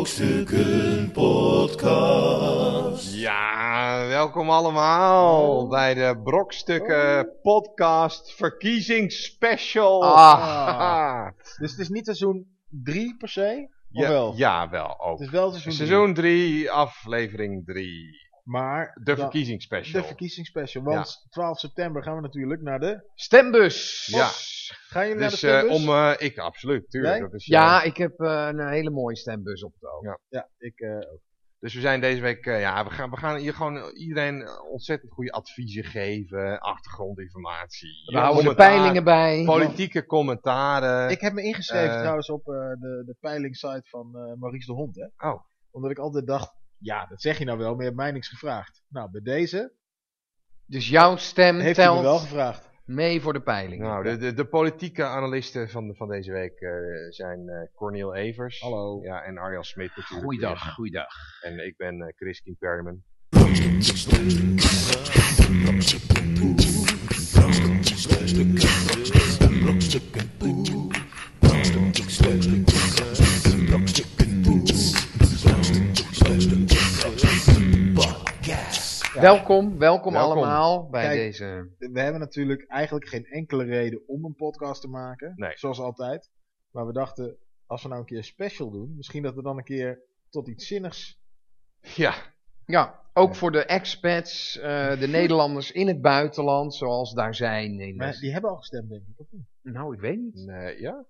Brokstukken Podcast. Ja, welkom allemaal bij de Brokstukken Podcast Verkiezingsspecial. Ah. Dus het is niet seizoen 3 per se? Of ja, wel? ja, wel ook. Het is wel seizoen 3. Seizoen 3, aflevering 3. Maar De verkiezingsspecial. de verkiezingsspecial. Want 12 september gaan we natuurlijk naar de... Stembus. Ja. Gaan jullie Dus naar de eh, stembus? om, eh, ik absoluut, tuurlijk. Dat is, eh, Ja, ik heb eh, een hele mooie stembus op het oog. Ja. Ja, ik eh, ook. Dus we zijn deze week, eh, ja, we gaan, we gaan hier gewoon iedereen eh, ontzettend goede adviezen geven, achtergrondinformatie. We houden de peilingen bij. Politieke commentaren. Ik heb me ingeschreven eh, trouwens op eh, de, de peilingssite van eh, Maurice de Hond. Hè? Oh. Omdat ik altijd dacht, ja, dat zeg je nou wel, maar je hebt mij niks gevraagd. Nou, bij deze Dus jouw stem heeft hij me wel telt gevraagd. Mee voor de peiling. Nou, de, de, de politieke analisten van, van deze week eh, zijn eh Cornel Evers. Hallo. Ja, en Arjan Smit natuurlijk. Goeiedag, goeiedag. En ik ben eh Chris Kim Perryman. Welkom, welkom, Welkom. allemaal bij Kijk. deze... We hebben natuurlijk eigenlijk geen enkele reden om een podcast te maken. Nee. Zoals altijd. Maar we dachten, als we nou een keer special doen, misschien dat we dan een keer tot iets zinnigs... Ja, Ja, ook voor de expats, eh, de Nederlanders in het buitenland, zoals daar zijn. in Maar die hebben al gestemd, denk ik. Of niet? Nou, ik weet niet. nee, ja?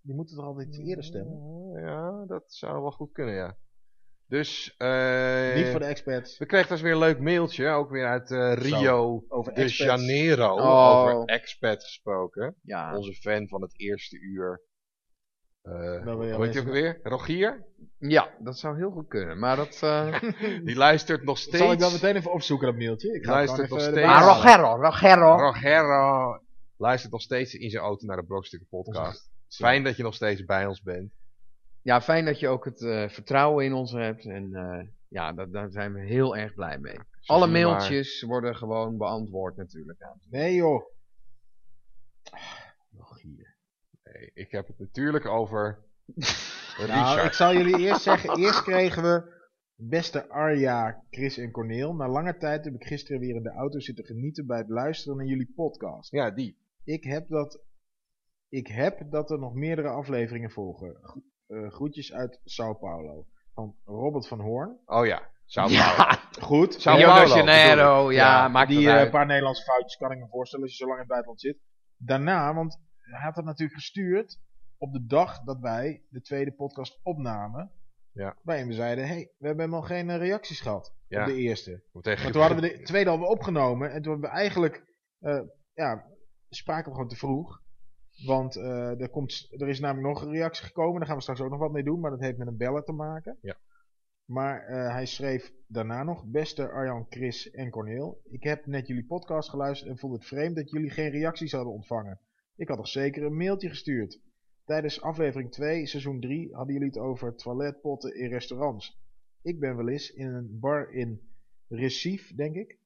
Die moeten toch altijd eerder stemmen? Ja, dat zou wel goed kunnen, ja. Dus, eh Niet voor de expats. we kregen dus weer een leuk mailtje, ook weer uit eh, Rio Over de expats. Janeiro. Oh. Over expat gesproken. Ja, Onze fan van het eerste uur. Eh je hoe heet alleen ook weer? Rogier? ja, dat zou heel goed kunnen. Maar dat... eh Die luistert nog steeds. Zal ik dan meteen even opzoeken, dat mailtje? Ik ga Luistert nog even steeds. erbij Ah. Rogero, Rogero. Rogero luistert nog steeds in zijn auto naar de Brokstukken podcast. Fijn dat je nog steeds bij ons bent. Ja, fijn dat je ook het eh, vertrouwen in ons hebt. En eh, ja, dat, daar zijn we heel erg blij mee. Zo Alle maar. mailtjes worden gewoon beantwoord natuurlijk. Nee joh. Rogier. Nee, ik heb het natuurlijk over Nou, ik zal jullie eerst zeggen. Eerst kregen we beste Arja, Chris en Corneel. Na lange tijd heb ik gisteren weer in de auto zitten genieten bij het luisteren naar jullie podcast. Ja, die. Ik heb dat, ik heb dat er nog meerdere afleveringen volgen. Eh, groetjes uit Sao Paulo. Van Robert van Hoorn. Oh ja, Sao Ja. Paulo. Goed. Sao Rio Paulo, de Janeiro, ja, Ja, maakt die eh, paar Nederlandse foutjes kan ik me voorstellen als je zo lang in het buitenland zit. Daarna, want hij had het natuurlijk gestuurd op de dag dat wij de tweede podcast opnamen. Ja. Waarin we zeiden, hé, hey, we hebben helemaal geen eh, reacties gehad Ja. op de eerste. Maar toen hadden we de tweede alweer opgenomen en toen hebben we eigenlijk, eh, ja, spraken we gewoon te vroeg. Want eh, er, komt, er is namelijk nog een reactie gekomen, daar gaan we straks ook nog wat mee doen, maar dat heeft met een beller te maken. Ja. Maar eh, hij schreef daarna nog, beste Arjan, Chris en Corneel, ik heb net jullie podcast geluisterd en vond het vreemd dat jullie geen reacties hadden ontvangen. Ik had toch zeker een mailtje gestuurd. Tijdens aflevering 2, seizoen 3, hadden jullie het over toiletpotten in restaurants. Ik ben wel eens in een bar in Recife, denk ik,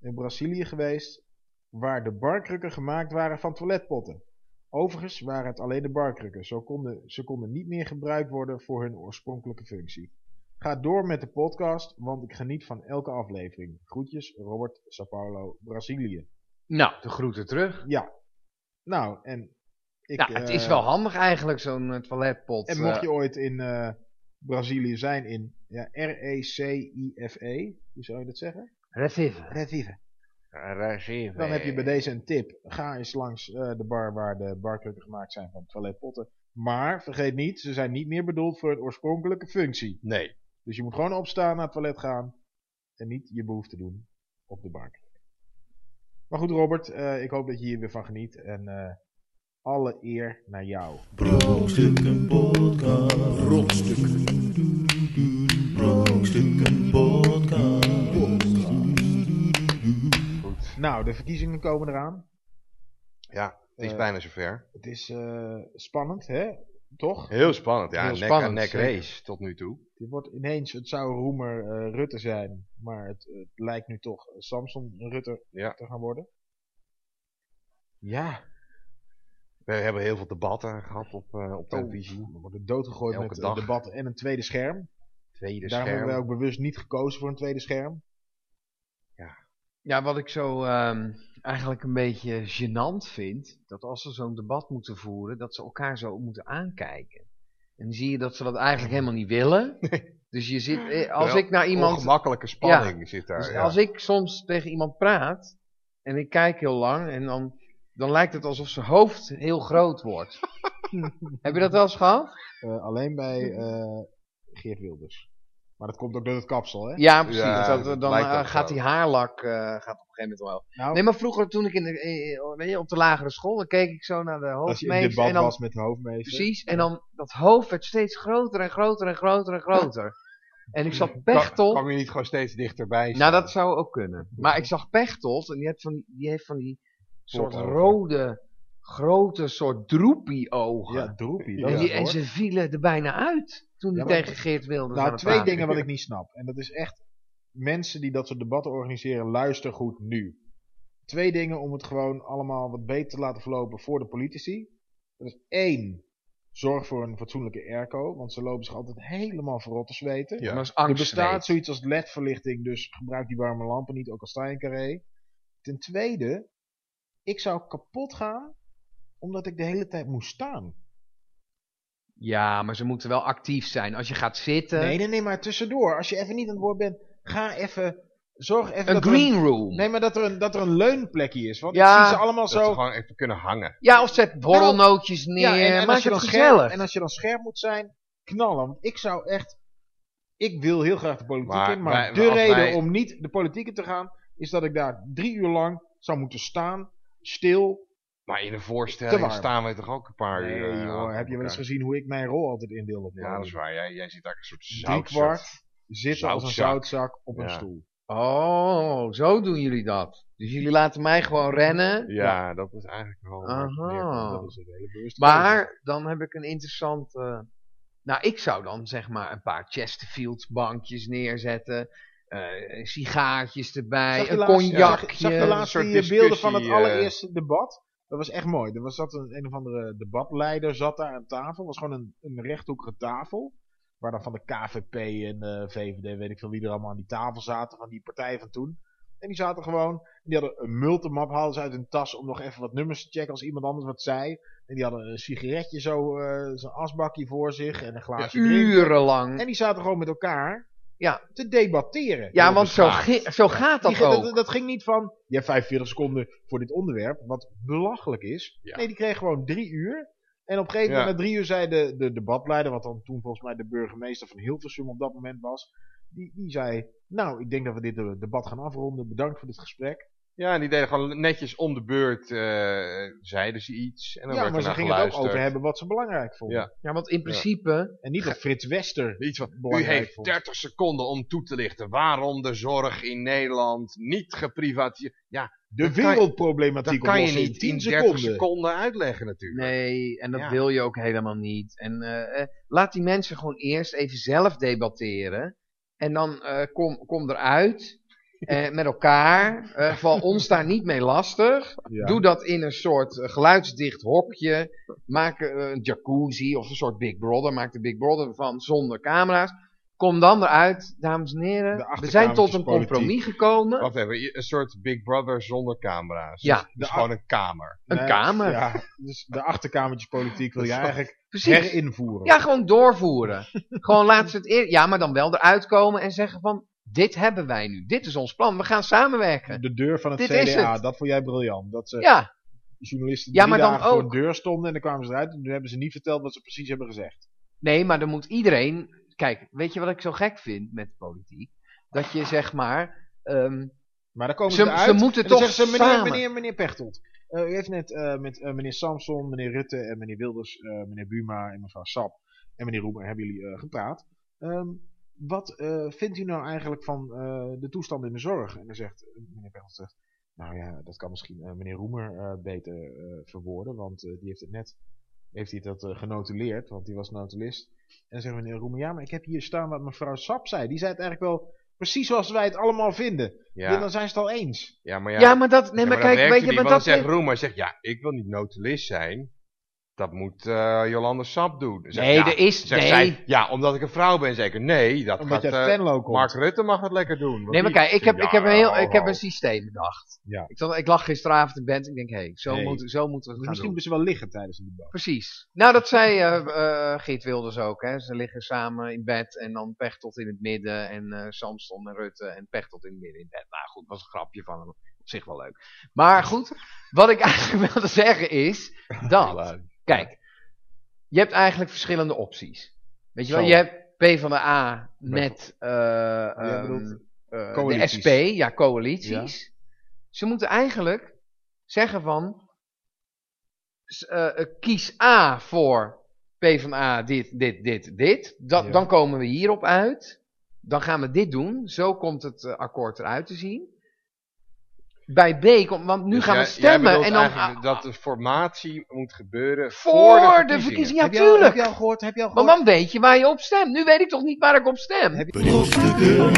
in Brazilië geweest, waar de barkrukken gemaakt waren van toiletpotten. Overigens waren het alleen de barkrukken, zo konden, ze konden niet meer gebruikt worden voor hun oorspronkelijke functie. Ga door met de podcast, want ik geniet van elke aflevering. Groetjes, Robert, Sao Paulo, Brazilië. Nou, de groeten terug. Ja, nou, en ik... ja, het is eh, wel handig eigenlijk, zo'n eh, toiletpot. En mocht eh, je ooit in Brazilië zijn, in ja, R-E-C-I-F-E, E, hoe zou je dat zeggen? Recife. Recife. Dan heb je bij deze een tip. Ga eens langs eh, de bar waar de barkrukken gemaakt zijn van toiletpotten. Maar vergeet niet, ze zijn niet meer bedoeld voor het oorspronkelijke functie. Nee. Dus je moet gewoon opstaan, naar het toilet gaan en niet je behoefte doen op de bank. Maar goed Robert, eh, ik hoop dat je hier weer van geniet en eh, alle eer naar jou. Brokstukken Podcast. Brokstukken. Brokstukken Nou, de verkiezingen komen eraan. Ja, het is Eh, bijna zover. Het is eh, spannend, hè? Toch? Heel spannend. Ja, heel nek spannend, aan nek zeker. race tot nu toe. Dit wordt ineens, het zou Roemer eh, Rutte zijn, maar het, het lijkt nu toch Samson Rutte Ja. te gaan worden. Ja, We hebben heel veel debatten gehad op, eh, Oh. op televisie. We worden doodgegooid Elke met dag. debatten en een tweede scherm. Tweede Daarom scherm. hebben wij ook bewust niet gekozen voor een tweede scherm. Ja, wat ik zo ehm, eigenlijk een beetje gênant vind, dat als ze zo'n debat moeten voeren, dat ze elkaar zo moeten aankijken. En dan zie je dat ze dat eigenlijk helemaal niet willen. Dus je zit, eh, als Wel, ik naar iemand, Ongemakkelijke spanning zit daar. dus ja. als ik soms tegen iemand praat en ik kijk heel lang en dan, dan lijkt het alsof zijn hoofd heel groot wordt. Heb je dat wel eens gehad? Eh, alleen bij eh, Geert Wilders. Maar dat komt ook door het kapsel, hè? Ja, precies. Ja, dat, dat dan eh, gaat die haarlak eh, gaat op een gegeven moment wel. Nou, Nee, maar vroeger toen ik in de, eh, weet je, op de lagere school, dan keek ik zo naar de als je in hoofdmeester. debat En dan, was met de hoofdmeester. precies, en dan dat hoofd werd steeds groter en groter en groter en groter. En ik zag Pechtold. kan je niet gewoon steeds dichterbij Nou, dat zou ook kunnen. Maar ik zag Pechtold en die, heeft van die, heeft van die soort rode, grote soort droepie ogen. Ja, droepie. Dat en, die, ze vielen er bijna uit toen hij Ja, tegen Geert Wilders aan Nou, twee praten dingen wat ik niet snap. En dat is echt, mensen die dat soort debatten organiseren, luister goed nu. Twee dingen om het gewoon allemaal wat beter te laten verlopen voor de politici. Dat is één, zorg voor een fatsoenlijke airco, want ze lopen zich altijd helemaal verrot te zweten. Ja. Er bestaat zoiets als ledverlichting, dus gebruik die warme lampen niet, ook al sta je in carré. Ten tweede, ik zou kapot gaan omdat ik de hele tijd moest staan. Ja, maar ze moeten wel actief zijn. Als je gaat zitten, Nee, nee, nee, maar tussendoor. Als je even niet aan het woord bent, ga even, zorg even een dat er een- green room. Nee, maar dat er een, dat er een leunplekje is. Want Ja, ik zie ze allemaal Dat ze zo. gewoon even kunnen hangen. Ja, of zet borrelnootjes neer. Ja, en, en, maak als je het dan gezellig. scherp, en als je dan scherp moet zijn, knallen. Want ik zou echt. Ik wil heel graag de politiek Maar in. Maar wij- de reden wij- om niet de politiek in te gaan. Is dat ik daar drie uur lang zou moeten staan. Stil. Maar in een Te voorstelling staan we toch ook een paar Nee, uur. eh, joh, heb je wel eens gezien hoe ik mijn rol altijd indeel op Ja, dat is waar. Jij, jij ziet daar een soort zoutzak. kwart zitten als een Zoutzak. op een Ja. stoel. Oh, zo doen jullie dat. Dus jullie laten mij gewoon rennen. Ja, dat is eigenlijk wel... Aha. Dat is een hele bewuste keuze. Maar dan heb ik een interessant. eh, nou, ik zou dan zeg maar een paar Chesterfield bankjes neerzetten. eh, sigaartjes erbij, Zag je een laatst- cognacje. Zag je een laatst soort die beelden van het allereerste debat? Dat was echt mooi. Er was zat een, een of andere debatleider zat daar aan tafel. Het was gewoon een, een rechthoekige tafel. Waar dan van de KVP en de VVD, weet ik veel wie er allemaal aan die tafel zaten. Van die partijen van toen. En die zaten gewoon. en Die hadden een multimap, haalden ze uit hun tas om nog even wat nummers te checken als iemand anders wat zei. En die hadden een sigaretje zo, eh, zo'n asbakje voor zich en een glaasje. Urenlang. En die zaten gewoon met elkaar Ja. te debatteren. Ja, want zo, zo gaat dat Die ook. dat, dat ging niet van, je hebt 45 seconden voor dit onderwerp, wat belachelijk is. Ja. Nee, die kreeg gewoon drie uur. En op een gegeven Ja. moment, na drie uur, zei de, de debatleider, wat dan toen volgens mij de burgemeester van Hilversum op dat moment was, die, die zei, nou, ik denk dat we dit eh, debat gaan afronden, bedankt voor dit gesprek. Ja, en die deden gewoon netjes om de beurt, eh, zeiden ze iets. En dan ja, werd maar ze gingen het ook over hebben wat ze belangrijk vonden. Ja. Ja, want in principe. En niet dat Frits Wester Iets van, u heeft vond. 30 seconden om toe te lichten waarom de zorg in Nederland niet geprivatiseerd... Ja, de dat kan je- wereldproblematiek dat kan je in niet 10 in 30 seconden. seconden uitleggen natuurlijk. Nee, en dat Ja. wil je ook helemaal niet. En eh, eh, laat die mensen gewoon eerst even zelf debatteren. En dan eh, kom, kom eruit eh, met elkaar. Eh, val ons daar niet mee lastig. Ja. Doe dat in een soort eh, geluidsdicht hokje. Maak eh, een jacuzzi of een soort Big Brother. Maak de Big Brother van zonder camera's. Kom dan eruit, dames en heren. We zijn tot een compromis gekomen. Wacht even, een soort Big Brother zonder camera's. Ja. Dus, dus gewoon een kamer. Een Nee, kamer. Ja, dus de achterkamertjespolitiek wil je eigenlijk Precies. herinvoeren. Ja, gewoon doorvoeren. gewoon laten ze het eer... Ja, maar dan wel eruit komen en zeggen van... Dit hebben wij nu. Dit is ons plan. We gaan samenwerken. De deur van het Dit CDA, het. dat vond jij briljant. Dat ze Ja, journalisten Ja, drie maar dan dagen voor de deur stonden en dan kwamen ze eruit en toen hebben ze niet verteld wat ze precies hebben gezegd. nee, maar dan moet iedereen... Kijk, weet je wat ik zo gek vind met politiek? Dat je zeg maar... ehm, Maar dan komen Ze- ze, eruit ze moeten en dan toch zeggen ze, meneer, samen. meneer, meneer Pechtold. eh, u heeft net eh, met eh, meneer Samson, meneer Rutte en meneer Wilders, meneer Buma en mevrouw Sap en meneer Roemer hebben jullie gepraat. Ehm, wat eh, vindt u nou eigenlijk van eh, de toestand in de zorg? En dan zegt eh, meneer Pechtold, zegt, nou ja, dat kan misschien eh, meneer Roemer eh, beter eh, verwoorden, want eh, die heeft het net, heeft hij dat eh, genotuleerd, want die was notulist. En dan zegt meneer Roemer, ja, maar ik heb hier staan wat mevrouw Sap zei. Die zei het eigenlijk wel precies zoals wij het allemaal vinden. Ja. Ja, dan zijn ze het al eens. ja maar ja, ja. maar dat... Nee, Ja, maar kijk, weet je... Maar dat dan zegt Roemer, zegt, ja, ik wil niet notulist zijn. Dat moet eh, Jolande Sap doen. Nee, ja, er is- nee. zij, ja, omdat ik een vrouw ben zeker. Nee, dat Omdat gaat, eh, Venlo komt. Mark Rutte mag het lekker doen. Nee, maar kijk, ik heb, Ja, ik heb, een, heel, ik heb een systeem bedacht. Ja. Ik, ik lag gisteravond in bed en ik denk, hé, hey, zo, Nee. moet, zo moeten we het gaan Misschien moeten ze wel liggen tijdens een debat. Precies. Nou, dat zei eh eh, Geert Wilders ook. Hè. Ze liggen samen in bed en dan Pechtold in het midden en eh Samson en Rutte en Pechtold in het midden in bed. Nou goed, was een grapje van hem. Op zich wel leuk. Maar goed, wat ik eigenlijk wilde zeggen is dat, kijk, je hebt eigenlijk verschillende opties. Weet je wel, Zo. je hebt P van de A met bedoelt de. SP, ja, coalities. Ze moeten eigenlijk zeggen van, eh, eh, kies A voor PvdA dit, dit, dit, dit. Dat, Ja. Dan komen we hierop uit. Dan gaan we dit doen. Zo komt het eh, akkoord eruit te zien. Bij B komt, want nu Dus gaan jij- we stemmen en dan dat de formatie moet gebeuren voor, voor, de de verkiezingen. Heb Ja, je, al, heb tuurlijk. je al gehoord? Heb je al Maar dan weet je waar je op stemt. Nu weet ik toch niet waar ik op stem. Heb Brokstukken,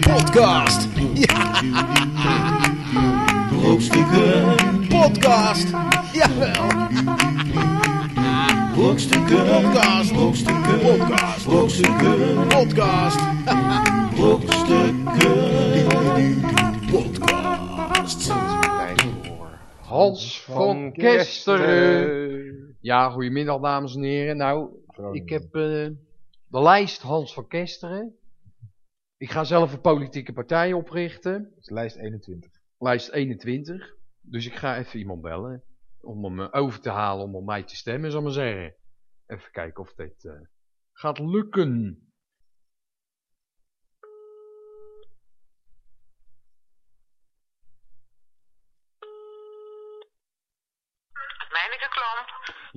Podcast. brokstukken, Podcast. Jawel. brokstukken, Podcast. brokstukken, Podcast. brokstukken, Podcast. brokstukken. Hans van Kesteren. Ja, goedemiddag dames en heren. Nou, ik heb eh, de lijst Hans van Kesteren. Ik ga zelf een politieke partij oprichten. Dat is lijst 21. Lijst 21. Dus ik ga even iemand bellen. Om hem eh, over te halen om op mij te stemmen, zal ik maar zeggen. Even kijken of dit eh, gaat lukken.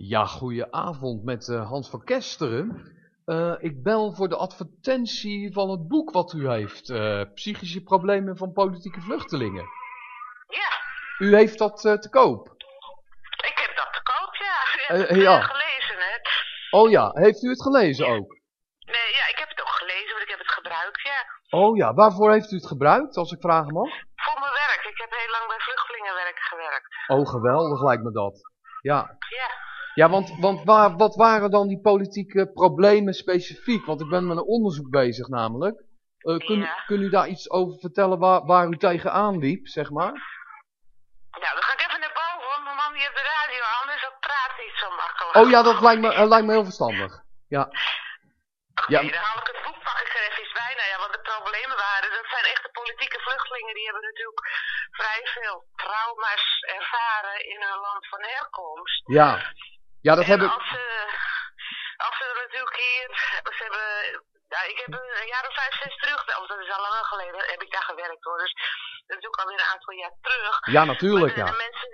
Ja, goedenavond met eh, Hans van Kesteren. Eh, ik bel voor de advertentie van het boek wat u heeft. eh, Psychische problemen van politieke vluchtelingen. Ja, U heeft dat te koop. ik heb dat te koop, ja. U Eh, hebt het ja. gelezen, hè? Oh ja, heeft u het gelezen ook? Nee, ja, ik heb het ook gelezen, want ik heb het gebruikt, ja. Oh ja, waarvoor heeft u het gebruikt, als ik vragen mag? Voor mijn werk. Ik heb heel lang bij vluchtelingenwerk gewerkt. Oh, geweldig lijkt me dat. Ja, Ja. Ja want, want waar, wat waren dan die politieke problemen specifiek? Want ik ben met een onderzoek bezig namelijk. Eh kun, Ja. kun u daar iets over vertellen waar, waar u tegenaan liep, zeg maar? Nou, dan ga ik even naar boven, want mijn man die heeft de radio aan, dus dat praat niet zo makkelijk. Oh ja, dat lijkt me, eh, lijkt me heel verstandig. Ja, ja. dan haal ik het boek, pak ik er even eens bij. Nou ja, wat de problemen waren, dat zijn echte politieke vluchtelingen. Die hebben natuurlijk vrij veel trauma's ervaren in hun land van herkomst. ja. Ja, dat en heb ik... als ze, als ze natuurlijk hier, ze hebben, nou, ik heb een jaar of vijf, zes terug, of dat is al langer geleden, heb ik daar gewerkt hoor, dus dat is natuurlijk alweer een aantal jaar terug. Ja, natuurlijk, de, ja. de mensen,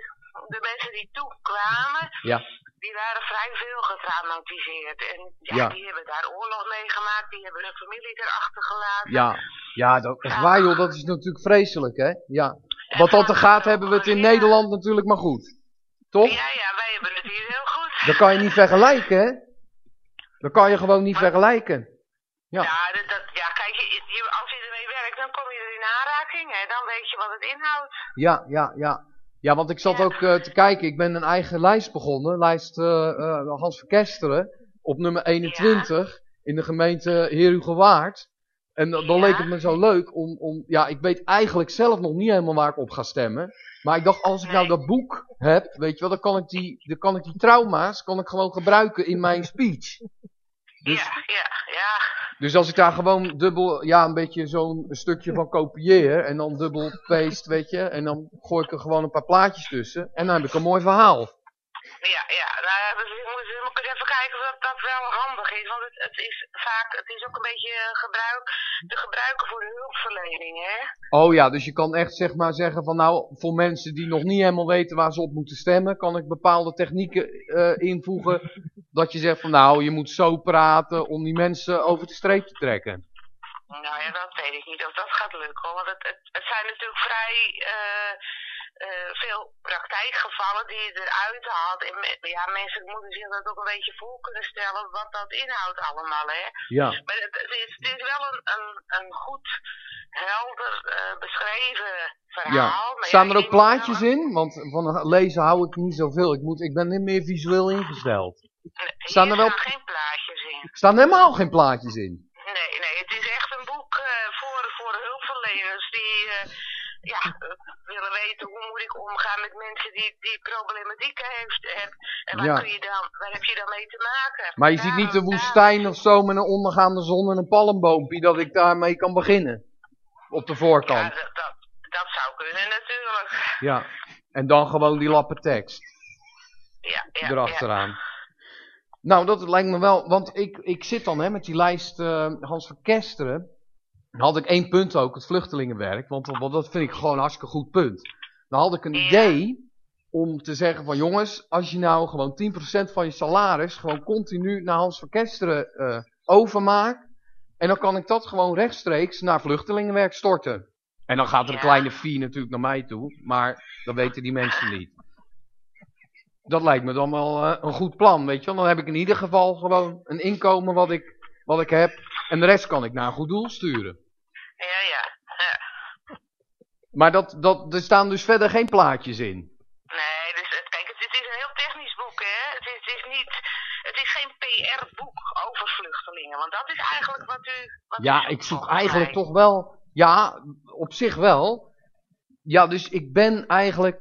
de mensen die toen kwamen, Ja, die waren vrij veel getraumatiseerd. En ja, Ja. die hebben daar oorlog meegemaakt, die hebben hun familie erachter gelaten. ja. Ja, dat, waar joh, dat is natuurlijk vreselijk, hè? Ja. Wat dat er gaat, hebben we het in Nederland natuurlijk maar goed. Toch? Ja, ja, wij hebben het hier heel goed. Dat kan je niet vergelijken, hè? Dat kan je gewoon niet vergelijken. Ja. Ja, dat, dat, ja kijk, je, als je ermee werkt, dan kom je er in aanraking en dan weet je wat het inhoudt. Ja, ja, ja. Ja, want ik zat Ja. ook eh, te kijken. Ik ben een eigen lijst begonnen. Lijst eh, Hans Verkesteren. Op nummer 21. In de gemeente Herugewaard. En dan dan Ja. leek het me zo leuk om, om... Ja, ik weet eigenlijk zelf nog niet helemaal waar ik op ga stemmen. Maar ik dacht, als ik nou dat boek heb, weet je wel, dan kan ik die, dan kan ik die trauma's kan ik gewoon gebruiken in mijn speech. Dus, Ja, ja, ja. dus als ik daar gewoon dubbel, ja, een beetje zo'n stukje van kopieer en dan dubbel paste, weet je, en dan gooi ik er gewoon een paar plaatjes tussen en dan heb ik een mooi verhaal. Ja, ja, nou ja, dus ik moet, ik moet eens even kijken of dat, dat wel handig is. Want het, het is vaak, het is ook een beetje eh, gebruik, te gebruiken voor de hulpverlening, hè? Oh ja, dus je kan echt zeg maar zeggen van nou, voor mensen die nog niet helemaal weten waar ze op moeten stemmen, kan ik bepaalde technieken eh, invoegen. Dat je zegt van nou, je moet zo praten om die mensen over de streep te trekken. Nou ja, dat weet ik niet of dat gaat lukken. hoor. Want het, het, het zijn natuurlijk vrij eh, eh, veel praktijkgevallen die je eruit haalt. En me- ja, mensen moeten zich dat ook een beetje voor kunnen stellen wat dat inhoudt allemaal, hè? Ja, Maar het, het is, het is wel een, een, een goed, helder eh, beschreven verhaal. Met Staan ja, er ook plaatjes in? Want van lezen hou ik niet zoveel. Ik, moet, ik ben niet meer visueel ingesteld. Nee, Staan er wel- staan geen plaatjes in. Er staan helemaal geen plaatjes in. Nee, nee, het is echt een boek eh, voor, voor hulpverleners die ja, hoe moet ik omgaan met mensen die, die problematiek heeft. En, en waar, Ja. kun je dan, waar heb je dan mee te maken? Maar je ziet niet de Daarom- woestijn of zo met een ondergaande zon en een palmboompje dat ik daarmee kan beginnen. Op de Ja, voorkant. dat, dat, dat zou kunnen natuurlijk. Ja. En dan gewoon die lappen tekst Ja, ja, erachteraan. Nou, dat lijkt me wel, want ik, ik zit dan hè, met die lijst eh, Hans van Kesteren. Dan had ik één punt ook, het vluchtelingenwerk, want, want dat vind ik gewoon een hartstikke goed punt. Dan had ik een idee om te zeggen van jongens, als je nou gewoon 10% van je salaris gewoon continu naar Hans van Kesteren eh, overmaakt. En dan kan ik dat gewoon rechtstreeks naar vluchtelingenwerk storten. En dan gaat er een kleine fee natuurlijk naar mij toe, maar dat weten die mensen niet. Dat lijkt me dan wel eh, een goed plan, weet je wel. Dan heb ik in ieder geval gewoon een inkomen wat ik, wat ik heb. En de rest kan ik naar een goed doel sturen. ja. ja. Maar dat, dat, er staan dus verder geen plaatjes in. Nee, dus het, kijk, het, het is een heel technisch boek, hè. Het is, het is niet, het is geen PR-boek over vluchtelingen, want dat is eigenlijk wat u... Wat Ja, ik zoek eigenlijk mij. toch wel... Ja, op zich wel. Ja, dus ik ben eigenlijk...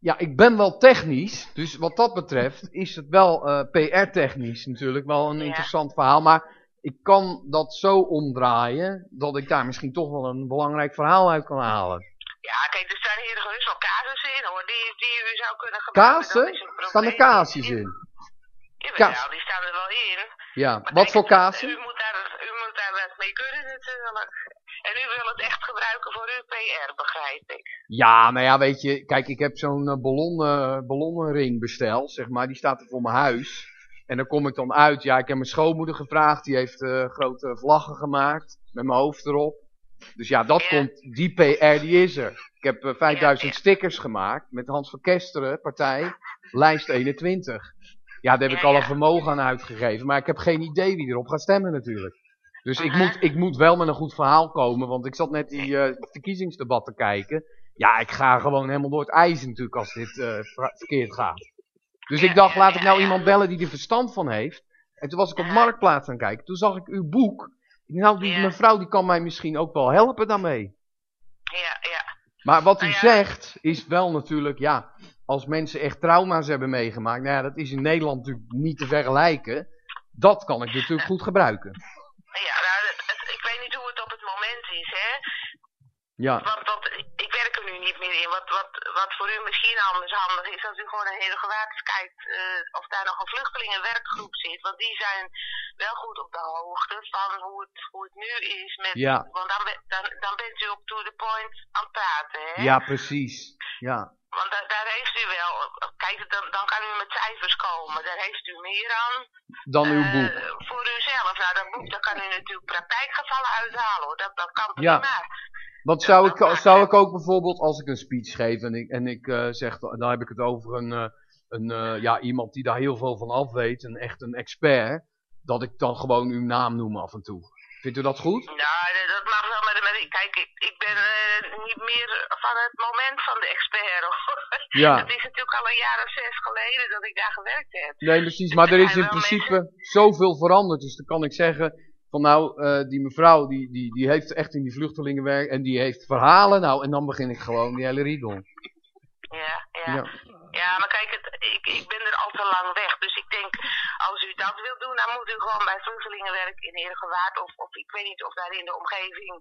Ja, ik ben wel technisch. Dus wat dat betreft is het wel eh, PR-technisch natuurlijk wel een Ja. interessant verhaal. Maar ik kan dat zo omdraaien dat ik daar misschien toch wel een belangrijk verhaal uit kan halen. Ja, kijk, er staan hier gerust wel casussen in, hoor, die, die u zou kunnen gebruiken. Kazen? een Staan er casus in? Jawel, Kaas. die staan er wel in. Ja, Maar wat kijk, voor U kazen? moet, daar, u moet daar wat mee kunnen natuurlijk. En u wil het echt gebruiken voor uw PR, begrijp ik. Ja, nou ja, weet je, kijk, ik heb zo'n eh, ballon, eh, ballonnenring besteld, zeg maar, die staat er voor mijn huis. En dan kom ik dan uit, ja, ik heb mijn schoonmoeder gevraagd, die heeft eh, grote vlaggen gemaakt, met mijn hoofd erop. Dus ja, dat Ja. komt, die PR, die is er. Ik heb eh, 5000 Ja, ja. stickers gemaakt, met Hans van Kesteren, partij, lijst 21. Ja, daar heb ik al een vermogen aan uitgegeven, maar ik heb geen idee wie erop gaat stemmen natuurlijk. Dus ik, moet, ik moet wel met een goed verhaal komen, want ik zat net die eh, verkiezingsdebat te kijken. Ja, ik ga gewoon helemaal door het ijs natuurlijk als dit eh, ver- verkeerd gaat. Dus ik dacht, laat ik nou iemand bellen die er verstand van heeft. En toen was ik op. Marktplaats aan het kijken. Toen zag ik uw boek. Nou, die mevrouw die kan mij misschien ook wel helpen daarmee. Ja, ja. Maar wat u Nou zegt is wel natuurlijk, ja, als mensen echt trauma's hebben meegemaakt. Nou ja, dat is in Nederland natuurlijk niet te vergelijken. Dat kan ik natuurlijk goed gebruiken. Ja, nou, het- ik weet niet hoe het op het moment is, hè. Ja, Want, want nu niet meer in. Wat, wat, wat voor u misschien anders handig is, als u gewoon een hele gewaard kijkt eh, of daar nog een vluchtelingenwerkgroep zit. Want die zijn wel goed op de hoogte van hoe het, hoe het nu is. Met, Ja. Want dan, dan, dan bent u op to the point aan het praten, hè? ja precies. Ja, Want da- daar heeft u wel, kijk, dan, dan kan u met cijfers komen. Daar heeft u meer aan. dan uw eh, boek. voor uzelf. Nou, dat boek, daar kan u natuurlijk praktijkgevallen uithalen, hoor. Dat, dat kan Ja. Want zou ik, zou ik ook bijvoorbeeld, als ik een speech geef en ik, en ik eh, zeg, dan heb ik het over een, eh, een eh, ja, iemand die daar heel veel van af weet, een echt een expert, dat ik dan gewoon uw naam noem af en toe. Vindt u dat goed? Nou, dat- dat mag wel, maar, maar kijk, ik, ik ben niet meer van het moment van de expert. hoor. Ja. Het is natuurlijk al een jaar of zes geleden dat ik daar gewerkt heb. Nee, precies. Maar er is in principe zoveel veranderd. Dus dan kan ik zeggen van nou, eh, die mevrouw die, die, die heeft echt in die vluchtelingenwerk en die heeft verhalen. Nou, en dan begin ik gewoon die hele riedel. Ja, ja. Ja. Ja, maar kijk, het, ik, ik ben er al te lang weg. Dus ik denk, als u dat wilt doen, dan moet u gewoon bij vluchtelingenwerk in Herengewaard. Of, of ik weet niet of daar in de omgeving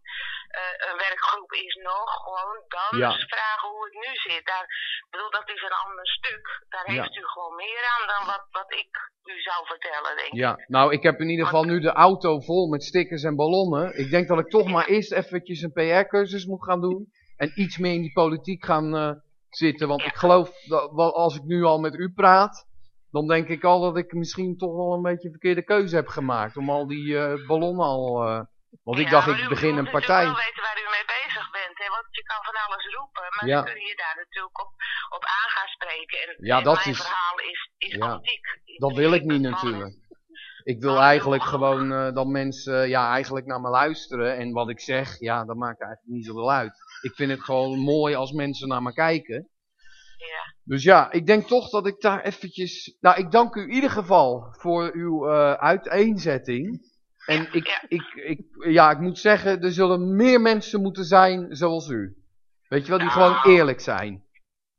eh, een werkgroep is nog. Gewoon dan Ja. eens vragen hoe het nu zit. Daar, ik bedoel, dat is een ander stuk. Daar Ja. heeft u gewoon meer aan dan wat, wat ik u zou vertellen, denk ik. Ja, nou, ik heb in ieder geval nu de auto vol met stickers en ballonnen. Ik denk dat ik toch maar eerst eventjes een PR-cursus moet gaan doen. En iets meer in die politiek gaan eh, zitten. Want ik geloof, dat, als ik nu al met u praat, dan denk ik al dat ik misschien toch wel een beetje een verkeerde keuze heb gemaakt. Om al die eh, ballonnen al... eh, want ik Ja, dacht, ik begin een partij. natuurlijk wel weten waar u mee bezig bent, hè? want je kan van alles roepen, maar Ja. dan kun je daar natuurlijk op, op aan gaan spreken. En, Ja, en dat mijn is- verhaal is, is Ja, antiek. Dat wil ik niet natuurlijk. Ik wil eigenlijk gewoon eh, dat mensen ja, eigenlijk naar me luisteren. En wat ik zeg, ja, dat maakt eigenlijk niet zoveel uit. Ik vind het gewoon mooi als mensen naar me kijken. Ja. Dus ja, ik denk toch dat ik daar eventjes... Nou, ik dank u in ieder geval voor uw eh, uiteenzetting. En Ja, ik, ja. ik, ik, ja, ik moet zeggen, er zullen meer mensen moeten zijn zoals u. Weet je wel, die gewoon Nou. eerlijk zijn.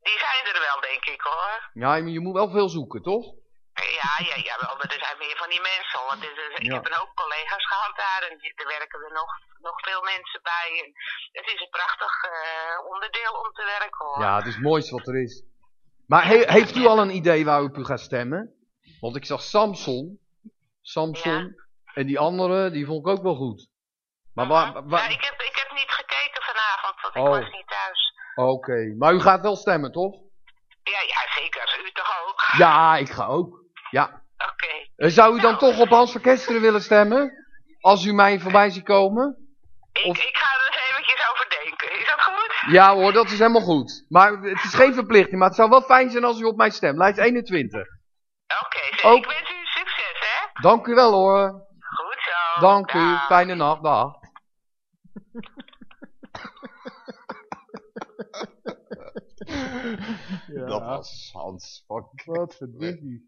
Die zijn er wel, denk ik hoor. Ja, maar je moet wel veel zoeken, toch? Ja, ja, ja, wel, er zijn meer van die mensen. Want is- ik Ja. heb een hoop collega's gehad daar en er werken er nog, nog veel mensen bij. En het is een prachtig eh, onderdeel om te werken hoor. Ja, het is het mooiste wat er is. Maar he- heeft u al een idee waar u op u gaat stemmen? Want ik zag Samson. Samson. En die andere, die vond ik ook wel goed. Maar waar... Waar- Ja, ik, heb, ik heb niet gekeken vanavond, want ik Oh. was niet thuis. Oké, maar u gaat wel stemmen, toch? Ja, ja, zeker. U toch ook? Ja, ik ga ook. Ja. Oké. Eh, Zou u dan toch op Hans van Kesteren willen stemmen? Als u mij voorbij ziet komen? Ik, Of- ik ga er eens eventjes over denken. Is dat goed? Ja hoor, dat is helemaal goed. Maar het is geen verplichting, maar het zou wel fijn zijn als u op mij stemt. Lijst 21. Oké, Ook- ik wens u succes, hè? Dank u wel hoor. Goed zo. Dank u. Fijne nacht. Dag. Dat was Hans van Wat verdikkie.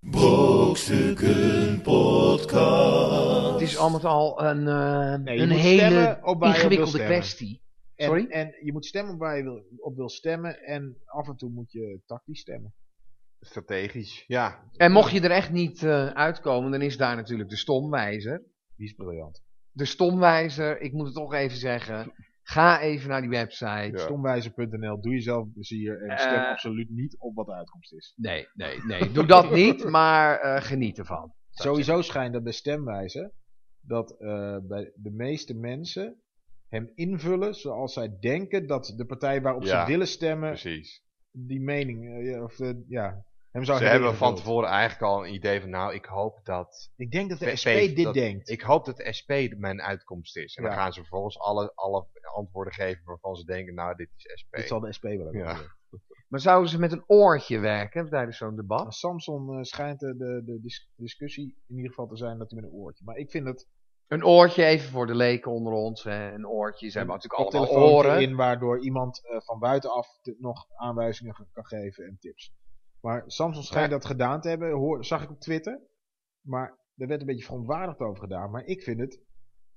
Brokstukken Podcast. Het is al met al een, eh, Nee, een hele ingewikkelde kwestie. En, Sorry? en je moet stemmen waar je wil, op wil stemmen. En af en toe moet je tactisch stemmen. Strategisch, ja. En mocht je er echt niet eh, uitkomen, dan is daar natuurlijk de stomwijzer. Die is briljant. De stomwijzer, ik moet het toch even zeggen. Ga even naar die website. Ja. Stomwijzer.nl, doe jezelf plezier en stem Eh. absoluut niet op wat de uitkomst is. Nee, nee, nee. Doe dat niet, maar eh, geniet ervan. Sowieso schijnt dat bij stemwijzer dat eh, bij de meeste mensen hem invullen zoals zij denken dat de partij waarop Ja, ze willen stemmen Precies. die mening, of ja, hem zou Ze hebben van tevoren eigenlijk al een idee van, nou, ik hoop dat, Ik denk dat de SP dit dat- denkt. ik hoop dat de SP mijn uitkomst is. En dan gaan ze vervolgens alle, alle antwoorden geven waarvan ze denken, nou, dit is SP. Dit zal de SP wel hebben. Ja. Maar zouden ze met een oortje werken tijdens zo'n debat? Maar Samson eh, schijnt de, de, de dis- discussie in ieder geval te zijn dat hij met een oortje. Maar ik vind het Een oortje, even voor de leken onder ons. Hè. Een oortje, ze hebben natuurlijk allemaal oren. in waardoor iemand eh, van buitenaf te- nog aanwijzingen ge- kan geven en tips. Maar Samson schijnt Ja. dat gedaan te hebben, hoor, zag ik op Twitter. Maar er werd een beetje verontwaardigd over gedaan. Maar ik vind het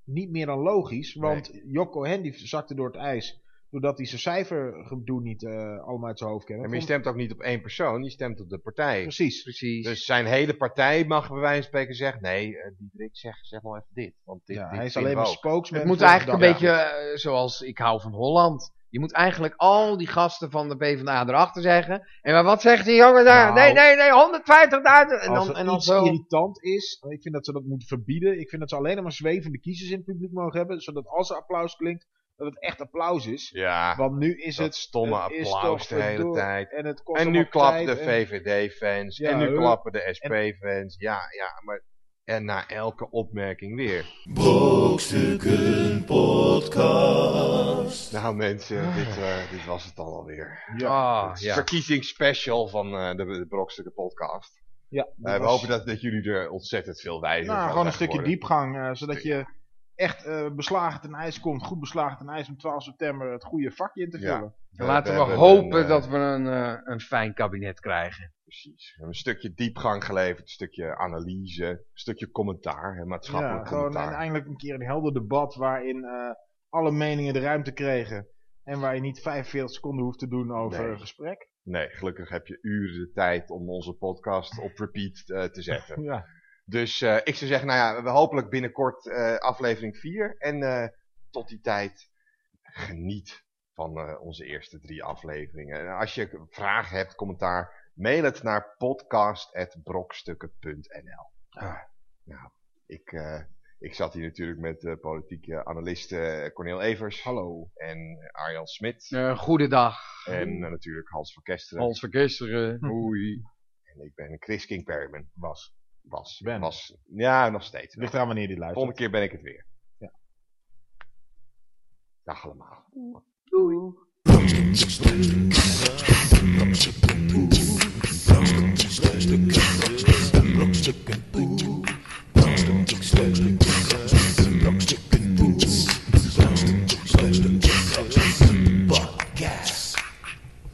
niet meer dan logisch, want Jokko Hen die zakte door het ijs. Doordat hij zijn cijfergedoe niet eh, allemaal uit zijn hoofd kent. En maar je stemt ook niet op één persoon, je stemt op de partij. Precies. Precies. Dus zijn hele partij mag bij wijze van spreken zeggen, nee, eh, Diederik, zeg, zeg nou even dit. Want dit, Ja, dit hij is alleen maar spokesman. het moet eigenlijk een beetje eh, zoals ik hou van Holland. Je moet eigenlijk al die gasten van de PvdA erachter zeggen. En maar wat zegt die jongen daar? Nou, nee, nee, nee, 150.000. En Als dan, en dan iets zo. irritant is, ik vind dat ze dat moeten verbieden. Ik vind dat ze alleen maar zwevende kiezers in het publiek mogen hebben. Zodat als er applaus klinkt, dat het echt applaus is. Ja, Want nu is dat het... stomme het applaus de hele tijd. En, het kost En nu klappen de VVD-fans. Ja, en nu klappen de SP-fans. Ja, ja, maar... En na elke opmerking weer. Brokstukken Podcast. Nou mensen, dit, eh, dit was het dan alweer. Ah, Het ja. Verkiezingsspecial van eh, de, de Brokstukken podcast. Ja, Eh, we hopen dat, dat jullie er ontzettend veel wijzer Nou, van gewoon een stukje geworden. diepgang. eh, zodat je echt eh, beslagen ten ijs komt. Goed beslagen ten ijs om 12 september het goede vakje in te Ja. vullen. Laten we, hopen een, dat we een, eh, een fijn kabinet krijgen. Precies. We hebben een stukje diepgang geleverd, een stukje analyse, een stukje commentaar, hè, maatschappelijk Ja, gewoon commentaar. en eindelijk een keer een helder debat waarin eh, alle meningen de ruimte kregen. En waar je niet 45 seconden hoeft te doen over Nee. een gesprek. Nee, gelukkig heb je uren de tijd om onze podcast op repeat eh, te zetten. Ja. Dus eh, ik zou zeggen, nou ja, we hopelijk binnenkort eh, aflevering 4. En tot die tijd, geniet van onze eerste drie afleveringen. En als je vragen hebt, commentaar, mail het naar podcast.brokstukken.nl ah, Nou, ik, ik zat hier natuurlijk met eh, politieke analisten eh, Cornel Evers. Hallo. En eh, Arjan Smit. goedendag. En natuurlijk Hans van Kesteren. Hans van Kesteren. Oei. En ik ben Chris King Perryman. Was. Was. Ben. Was. Ja, nog steeds. Ligt eraan wanneer die luistert. Volgende keer ben ik het weer. Ja. Dag allemaal. Doei. Doei.